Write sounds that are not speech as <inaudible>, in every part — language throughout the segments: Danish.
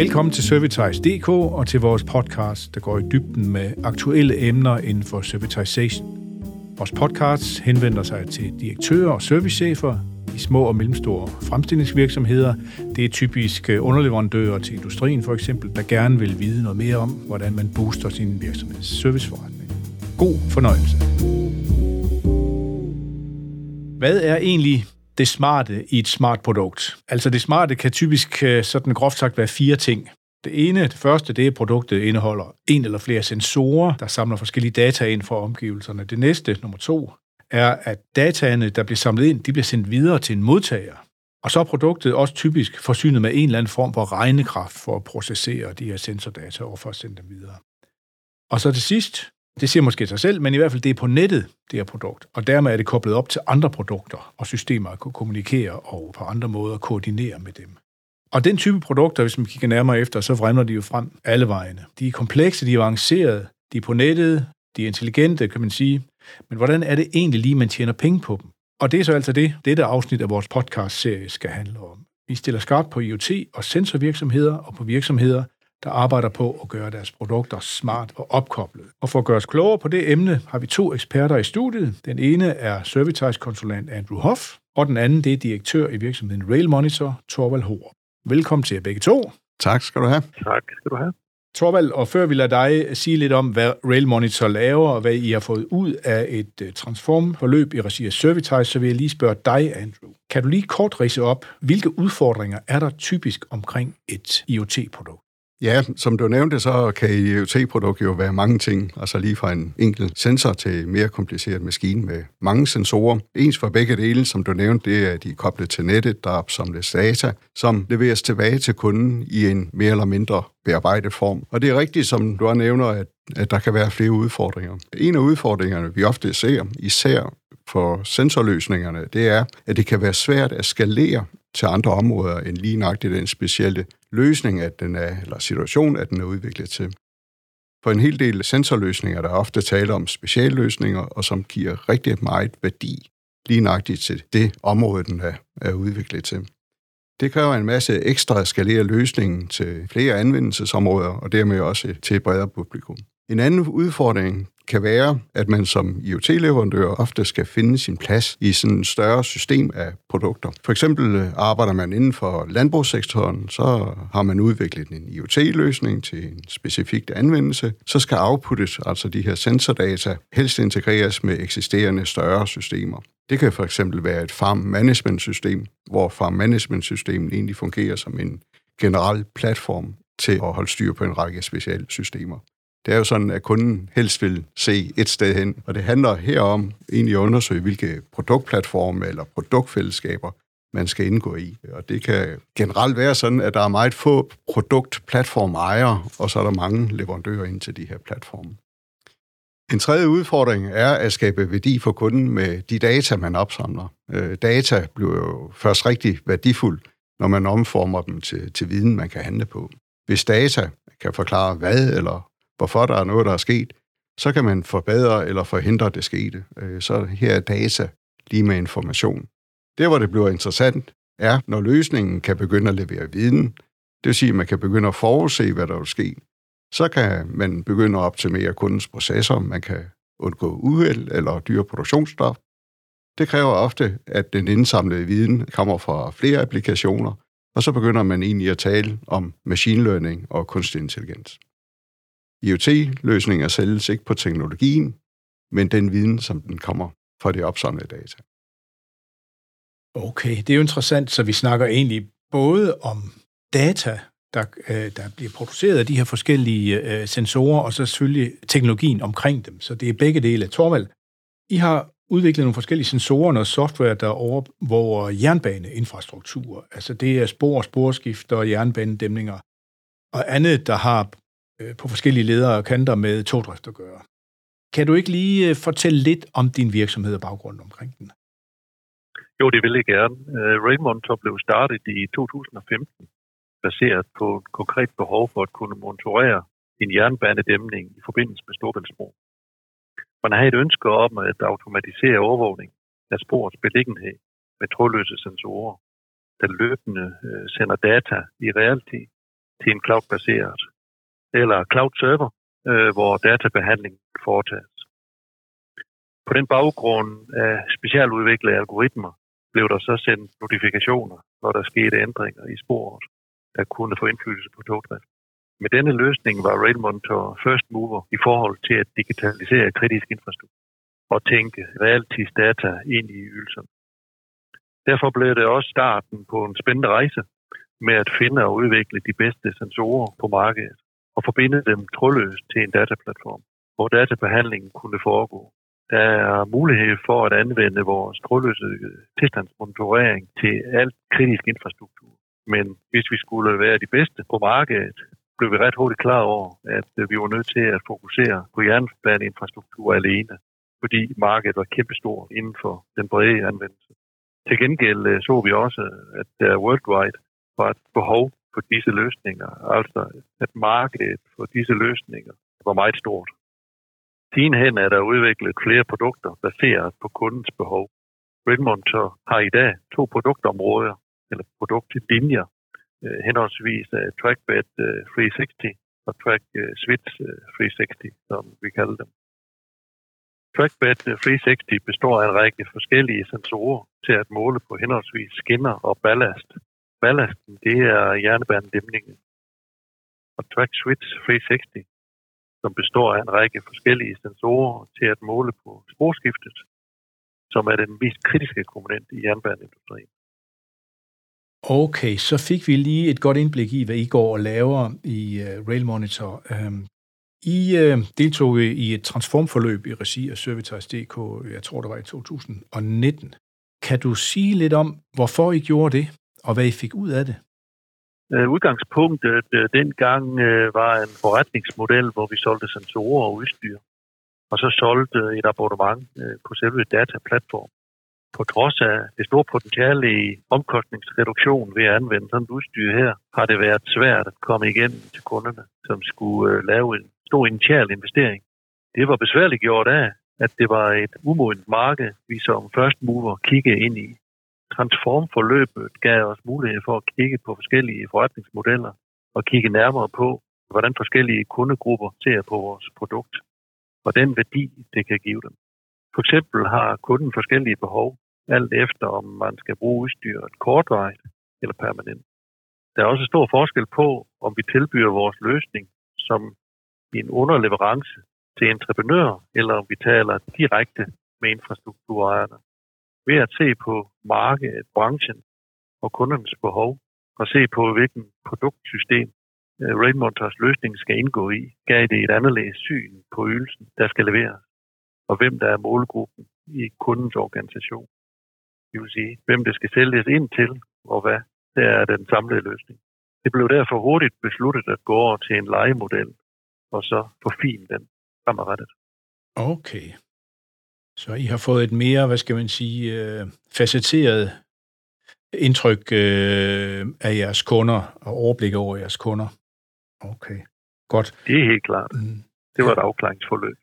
Velkommen til Servitize.dk og til vores podcast, der går i dybden med aktuelle emner inden for servitization. Vores podcast henvender sig til direktører og servicechefer i små og mellemstore fremstillingsvirksomheder. Det er typisk øh, underleverandører til industrien for eksempel, der gerne vil vide noget mere om, hvordan man booster sin virksomheds serviceforretning. God fornøjelse. Hvad er egentlig det smarte i et smart produkt? Altså det smarte kan typisk øh, sådan groft sagt være fire ting. Det ene, det første, det er, at produktet indeholder en eller flere sensorer, der samler forskellige data ind fra omgivelserne. Det næste, nummer to, er, at dataene, der bliver samlet ind, de bliver sendt videre til en modtager. Og så er produktet også typisk forsynet med en eller anden form for regnekraft for at processere de her sensordata og for at sende dem videre. Og så til sidst, det siger måske sig selv, men i hvert fald det er på nettet, det her produkt. Og dermed er det koblet op til andre produkter og systemer at kunne kommunikere og på andre måder koordinere med dem. Og den type produkter, hvis man kigger nærmere efter, så fremler de jo frem alle vejene. De er komplekse, de er avancerede, de er på nettet, de er intelligente, kan man sige. Men hvordan er det egentlig lige, man tjener penge på dem? Og det er så altså det, dette afsnit af vores podcast-serie skal handle om. Vi stiller skarpt på IoT og sensorvirksomheder og på virksomheder, der arbejder på at gøre deres produkter smart og opkoblet. Og for at gøre os klogere på det emne, har vi to eksperter i studiet. Den ene er Servitize-konsulent Andrew Hoff, og den anden det er direktør i virksomheden Rail Monitor, Torvald Hoer. Velkommen til jer begge to. Tak skal du have. Tak skal du have. Torvald, og før vi lader dig sige lidt om, hvad Rail Monitor laver, og hvad I har fået ud af et øh, transformforløb i regi af Servitize, så vil jeg lige spørge dig, Andrew. Kan du lige kort rise op, hvilke udfordringer er der typisk omkring et IoT-produkt? Ja, som du nævnte, så kan IoT-produkt jo være mange ting, altså lige fra en enkelt sensor til en mere kompliceret maskine med mange sensorer. Ens for begge dele, som du nævnte, det er, at de er koblet til nettet, der opsamles data, som leveres tilbage til kunden i en mere eller mindre bearbejdet form. Og det er rigtigt, som du har nævner, at, at der kan være flere udfordringer. En af udfordringerne, vi ofte ser, især for sensorløsningerne, det er, at det kan være svært at skalere til andre områder end lige nøjagtigt den specielle løsning, at den er, eller situation, at den er udviklet til. For en hel del sensorløsninger, der er ofte tale om specialløsninger, og som giver rigtig meget værdi lige nøjagtigt til det område, den er, er udviklet til. Det kræver en masse ekstra at skalere løsningen til flere anvendelsesområder, og dermed også til et bredere publikum. En anden udfordring kan være, at man som IoT-leverandør ofte skal finde sin plads i sådan et større system af produkter. For eksempel øh, arbejder man inden for landbrugssektoren, så har man udviklet en IoT-løsning til en specifik anvendelse. Så skal outputtet, altså de her sensordata, helst integreres med eksisterende større systemer. Det kan for eksempel være et farm management system, hvor farm management systemet egentlig fungerer som en generel platform til at holde styr på en række specielle systemer. Det er jo sådan, at kunden helst vil se et sted hen, og det handler herom egentlig at undersøge, hvilke produktplatforme eller produktfællesskaber man skal indgå i. Og det kan generelt være sådan, at der er meget få produktplatformejere, og så er der mange leverandører ind til de her platforme. En tredje udfordring er at skabe værdi for kunden med de data, man opsamler. Øh, data bliver jo først rigtig værdifuld, når man omformer dem til, til viden, man kan handle på. Hvis data kan forklare hvad eller hvorfor der er noget, der er sket, så kan man forbedre eller forhindre det skete. Øh, så her er data lige med information. Der, hvor det bliver interessant, er, når løsningen kan begynde at levere viden, det vil sige, at man kan begynde at forudse, hvad der vil ske. Så kan man begynde at optimere kundens processer, man kan undgå uheld eller dyre produktionsstof. Det kræver ofte, at den indsamlede viden kommer fra flere applikationer, og så begynder man egentlig at tale om machine learning og kunstig intelligens. IoT-løsninger sælges ikke på teknologien, men den viden, som den kommer fra de opsamlede data. Okay, det er jo interessant, så vi snakker egentlig både om data, der, øh, der bliver produceret af de her forskellige øh, sensorer, og så selvfølgelig teknologien omkring dem. Så det er begge dele. Torvald, I har udviklet nogle forskellige sensorer og software, der overvåger jernbaneinfrastruktur. Altså det er spor, sporskifter og jernbanedæmninger og andet, der har Øh, på forskellige ledere og kanter med togdrift at gøre. Kan du ikke lige øh, fortælle lidt om din virksomhed og baggrund omkring den? Jo, det vil jeg gerne. Øh, uh, Raymond blev startet i 2015, baseret på et konkret behov for at kunne monitorere en jernbanedæmning i forbindelse med Storbæltsbro. Man har et ønske om at automatisere overvågning af sporets beliggenhed med trådløse sensorer, der løbende øh, sender data i realtid til en cloud-baseret eller cloud-server, øh, hvor databehandlingen foretages. På den baggrund af specialudviklede algoritmer blev der så sendt notifikationer, når der skete ændringer i sporet, der kunne få indflydelse på togdrift. Med denne løsning var Rail Monitor first mover i forhold til at digitalisere kritisk infrastruktur og tænke realtidsdata ind i ydelserne. Derfor blev det også starten på en spændende rejse med at finde og udvikle de bedste sensorer på markedet og forbinde dem trådløst til en dataplatform, hvor databehandlingen kunne foregå. Der er mulighed for at anvende vores trådløse øh, tilstandsmonitorering til alt kritisk infrastruktur. Men hvis vi skulle være de bedste på markedet, blev vi ret hurtigt klar over, at øh, vi var nødt til at fokusere på jernbaneinfrastruktur alene, fordi markedet var kæmpestort inden for den brede anvendelse. Til gengæld øh, så vi også, at der worldwide var et behov for disse løsninger, altså at markedet for disse løsninger var meget stort. Sidenhen er der udviklet flere produkter baseret på kundens behov. Redmonter har i dag to produktområder, eller produktlinjer, øh, henholdsvis øh, Trackbed øh, 360 og Track Switch 360, som vi kalder dem. Trackbed 360 består af en række forskellige sensorer til at måle på henholdsvis skinner og ballast. Ballasten, det er jernbanedæmningen. Og Track Switch 360, som består af en række forskellige sensorer til at måle på sporskiftet, som er den mest kritiske komponent i jernbaneindustrien. Okay, så fik vi lige et godt indblik i, hvad I går og laver i uh, Rail Monitor. Um, I uh, deltog i et transformforløb i regi af Servitas.dk, jeg tror det var i 2019. Kan du sige lidt om, hvorfor I gjorde det, og hvad I fik ud af det? Øh, udgangspunktet øh, dengang øh, var en forretningsmodel, hvor vi solgte sensorer og udstyr, og så solgte et abonnement på selve dataplatformen. på trods af det store potentiale i omkostningsreduktion ved at anvende sådan et udstyr her, har det været svært at komme igen til kunderne, som skulle lave en stor initial investering. Det var besværligt gjort af, at det var et umodent marked, vi som first mover kiggede ind i. Transformforløbet gav os mulighed for at kigge på forskellige forretningsmodeller og kigge nærmere på, hvordan forskellige kundegrupper ser på vores produkt og den værdi, det kan give dem. For eksempel har kunden forskellige behov, alt efter om man skal bruge udstyret kortvarigt eller permanent. Der er også stor forskel på, om vi tilbyder vores løsning som en underleverance til entreprenører, eller om vi taler direkte med infrastrukturejerne. Ved at se på markedet, branchen og kundernes behov, og se på, hvilken produktsystem øh, løsning skal indgå i, gav det et anderledes syn på ydelsen, der skal leveres og hvem der er målgruppen i kundens organisation. Det vil sige, hvem det skal sælges ind til, og hvad der er den samlede løsning. Det blev derfor hurtigt besluttet at gå over til en legemodel, og så forfine den fremadrettet. Okay. Så I har fået et mere, hvad skal man sige, øh, facetteret indtryk øh, af jeres kunder og overblik over jeres kunder. Okay, godt. Det er helt klart. Mm. Det var et afklaringsforløb.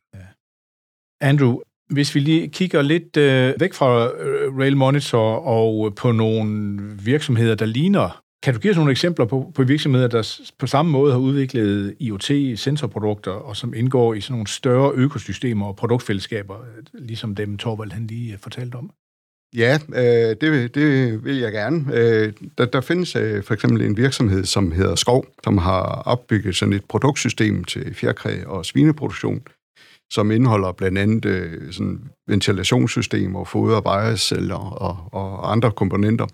Andrew, hvis vi lige kigger lidt øh, væk fra øh, Rail Monitor og på nogle virksomheder, der ligner, kan du give os nogle eksempler på, på virksomheder, der på samme måde har udviklet IoT-sensorprodukter, og som indgår i sådan nogle større økosystemer og produktfællesskaber, øh, ligesom dem Torvald han lige øh, fortalte om? Ja, øh, det, det vil jeg gerne. Øh, der, der findes øh, for eksempel en virksomhed, som hedder Skov, som har opbygget sådan et produktsystem til fjerkræ og svineproduktion, som indeholder blandt andet øh, sådan ventilationssystemer, foder, vejrceller og, og andre komponenter.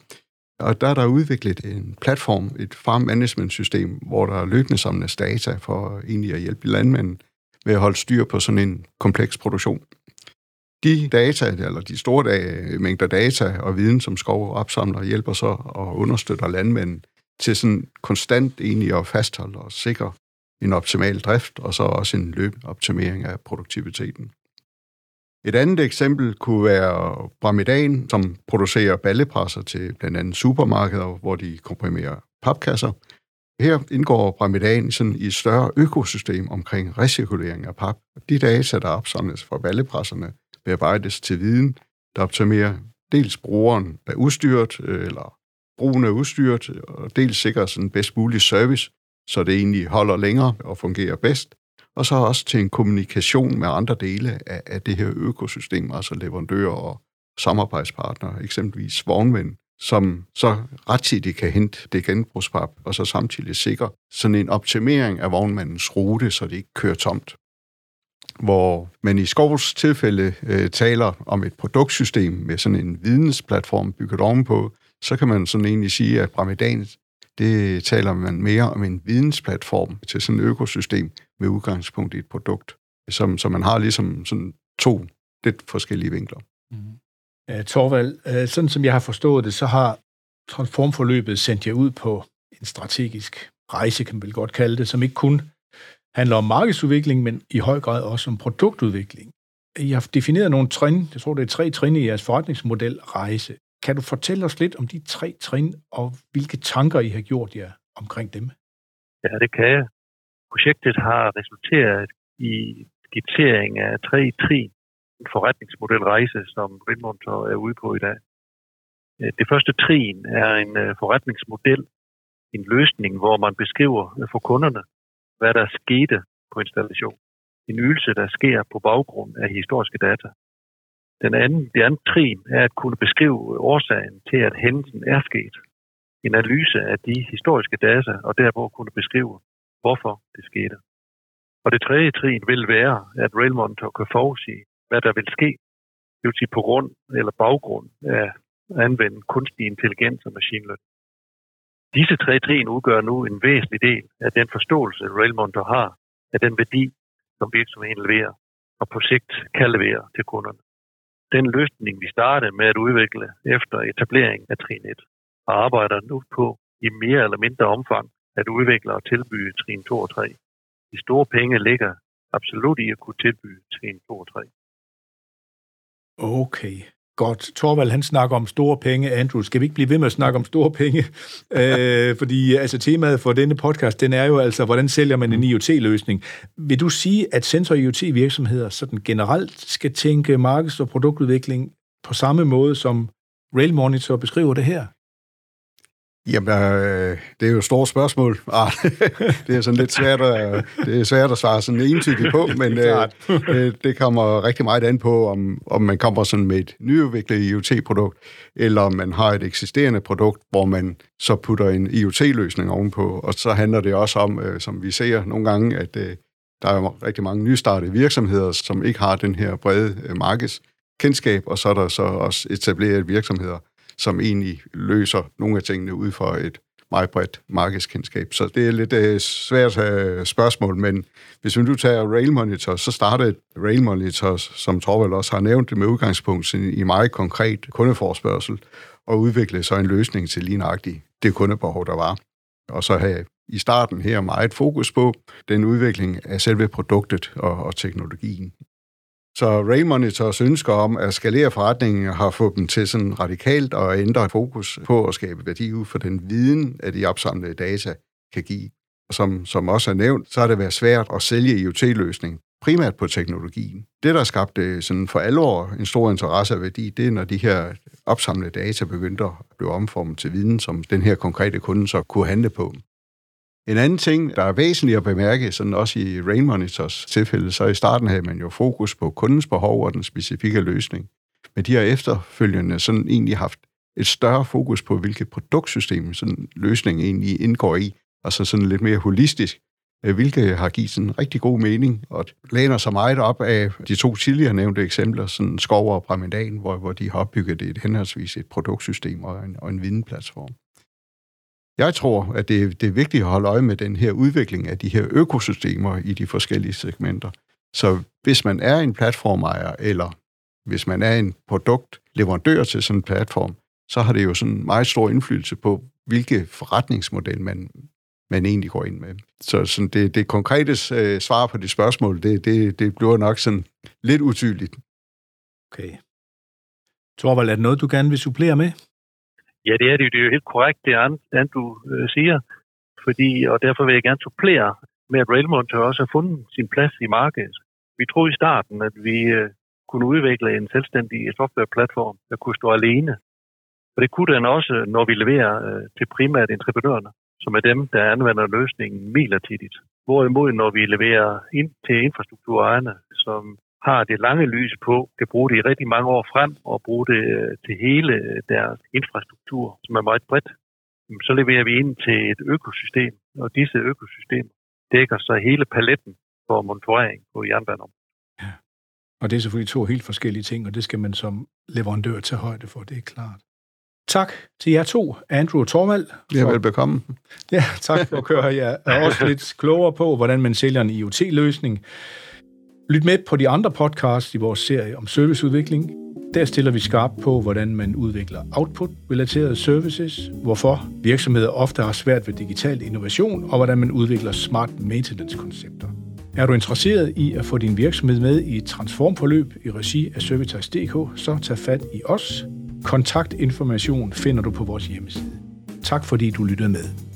Og der er der udviklet en platform, et farm management system, hvor der løbende samles data for egentlig at hjælpe landmænd med at holde styr på sådan en kompleks produktion. De data, eller de store dage, mængder data og viden, som Skov opsamler, hjælper så og understøtter landmænd til sådan konstant egentlig at fastholde og sikre en optimal drift, og så også en løbeoptimering af produktiviteten. Et andet eksempel kunne være Bramidan, som producerer ballepresser til blandt andet supermarkeder, hvor de komprimerer papkasser. Her indgår Bramidan sådan i et større økosystem omkring recirkulering af pap. De data, der opsamles fra ballepresserne, bearbejdes til viden, der optimerer dels brugeren af udstyret, øh, eller brugen af udstyret, og dels sikrer sådan bedst mulig service så det egentlig holder længere og fungerer bedst. Og så også til en kommunikation med andre dele af, af det her økosystem, altså leverandører og samarbejdspartnere, eksempelvis vognmænd, som så rettidigt kan hente det genbrugspap, og så samtidig sikre sådan en optimering af vognmandens rute, så det ikke kører tomt. Hvor man i Skovs tilfælde øh, taler om et produktsystem med sådan en vidensplatform bygget ovenpå, så kan man sådan egentlig sige, at Bramidan, det taler man mere om en vidensplatform til sådan et økosystem med udgangspunkt i et produkt, som, som man har ligesom sådan to lidt forskellige vinkler. Mm. Uh, Torvald, uh, sådan som jeg har forstået det, så har transformforløbet sendt jer ud på en strategisk rejse, kan man vel godt kalde det, som ikke kun handler om markedsudvikling, men i høj grad også om produktudvikling. I har defineret nogle trin, jeg tror det er tre trin i jeres forretningsmodel rejse. Kan du fortælle os lidt om de tre trin, og hvilke tanker I har gjort jer omkring dem? Ja, det kan jeg. Projektet har resulteret i skitsering af tre trin forretningsmodelrejse, som Redmonter er ude på i dag. Øh, det første trin er en øh, forretningsmodel, en løsning, hvor man beskriver øh, for kunderne, hvad der skete på installation. En ydelse, der sker på baggrund af historiske data. Den anden, det andet trin er at kunne beskrive årsagen til, at hændelsen er sket. En analyse af de historiske data, og derpå kunne beskrive, hvorfor det skete. Og det tredje trin vil være, at Railmonitor kan forudsige, hvad der vil ske. Det vil sige på grund eller baggrund af at anvende kunstig intelligens og machine learning. Disse tre trin udgør nu en væsentlig del af den forståelse, Railmonitor har af den værdi, som virksomheden leverer og på sigt kan levere til kunderne. Den løsning, vi startede med at udvikle efter etableringen af trin 1, og arbejder nu på i mere eller mindre omfang at udvikle og tilbyde trin 2 og 3. De store penge ligger absolut i at kunne tilbyde trin 2 og 3. Okay, godt. Torvald, han snakker om store penge. Andrew, skal vi ikke blive ved med at snakke om store penge? <laughs> øh, fordi altså, temaet for denne podcast, den er jo altså, hvordan sælger man en IoT-løsning? Vil du sige, at sensor IoT-virksomheder sådan generelt skal tænke markeds- og produktudvikling på samme måde, som Rail Monitor beskriver det her? Jamen, øh, det er jo et stort spørgsmål. Ah, <laughs> det er sådan lidt svært at, det er svært at svare sådan entydigt på, <laughs> men øh, øh, det kommer rigtig meget an på, om, om man kommer sådan med et nyudviklet IoT-produkt, eller om man har et eksisterende produkt, hvor man så putter en IoT-løsning ovenpå. Og så handler det også om, øh, som vi ser nogle gange, at øh, der er rigtig mange nystartede virksomheder, som ikke har den her brede øh, markedskendskab, og så er der så også etableret virksomheder, som egentlig løser nogle af tingene ud for et meget bredt markedskendskab. Så det er lidt uh, svært øh, spørgsmål, men hvis vi nu tager Rail Monitor, så startede Rail Monitor, som Torvald også har nævnt, det med udgangspunkt i meget konkret kundeforspørgsel, og udvikle så en løsning til lige nøjagtigt det kundebehov, der var. Og så have i starten her meget fokus på den udvikling af selve produktet og, og teknologien. Så Raymonitors ønsker om at skalere forretningen har fået dem til sådan radikalt at ændre fokus på at skabe værdi ud for den viden, at de opsamlede data kan give. Og som, som også er nævnt, så har det været svært at sælge IoT-løsning, primært på teknologien. Det, der skabte sådan for alvor en stor interesse og værdi, det er, når de her opsamlede data begyndte at blive omformet til viden, som den her konkrete kunde så kunne handle på. En anden ting, der er væsentligt at bemærke, sådan også i Rain Monitors tilfælde, så i starten havde man jo fokus på kundens behov og den specifikke løsning. Men de har efterfølgende sådan egentlig haft et større fokus på, hvilket produktsystem sådan løsningen egentlig indgår i, altså sådan lidt mere holistisk, øh, hvilket har givet sådan en rigtig god mening, og læner sig meget op af de to tidligere nævnte eksempler, sådan Skov og Bramidan, hvor, hvor de har opbygget et henholdsvis et produktsystem og en, og en videnplatform. Jeg tror, at det, det er vigtigt at holde øje med den her udvikling af de her økosystemer i de forskellige segmenter. Så hvis man er en platformejer, eller hvis man er en produktleverandør til sådan en platform, så har det jo sådan meget stor indflydelse på, hvilke forretningsmodel man, man egentlig går ind med. Så sådan det, det konkrete øh, svar på det spørgsmål, det, det, det bliver nok sådan lidt utydeligt. Okay. Torvald, er det noget, du gerne vil supplere med? Ja, det er det, det er jo helt korrekt, det andet, du øh, siger. Fordi, og derfor vil jeg gerne supplere med, at Railmont også har fundet sin plads i markedet. Vi troede i starten, at vi øh, kunne udvikle en selvstændig softwareplatform, der kunne stå alene. Og det kunne den også, når vi leverer øh, til primært entreprenørerne. som er dem, der anvender løsningen midlertidigt. Hvorimod, når vi leverer ind til infrastrukturejerne, som har det lange lys på, kan bruge det i rigtig mange år frem og bruge det øh, til hele deres infrastruktur, som er meget bredt, så leverer vi ind til et økosystem, og disse økosystemer dækker sig hele paletten for monitorering på jernbaneområdet. Ja. Og det er selvfølgelig to helt forskellige ting, og det skal man som leverandør tage højde for, det er klart. Tak til jer to, Andrew og Torvald. Ja, velbekomme. Ja, tak for at køre jer er også <laughs> lidt klogere på, hvordan man sælger en IoT-løsning. Lyt med på de andre podcasts i vores serie om serviceudvikling. Der stiller vi skarpt på, hvordan man udvikler output-relaterede services, hvorfor virksomheder ofte har svært ved digital innovation, og hvordan man udvikler smart maintenance-koncepter. Er du interesseret i at få din virksomhed med i et transformforløb i regi af Servitas.dk, så tag fat i os. Kontaktinformation finder du på vores hjemmeside. Tak fordi du lyttede med.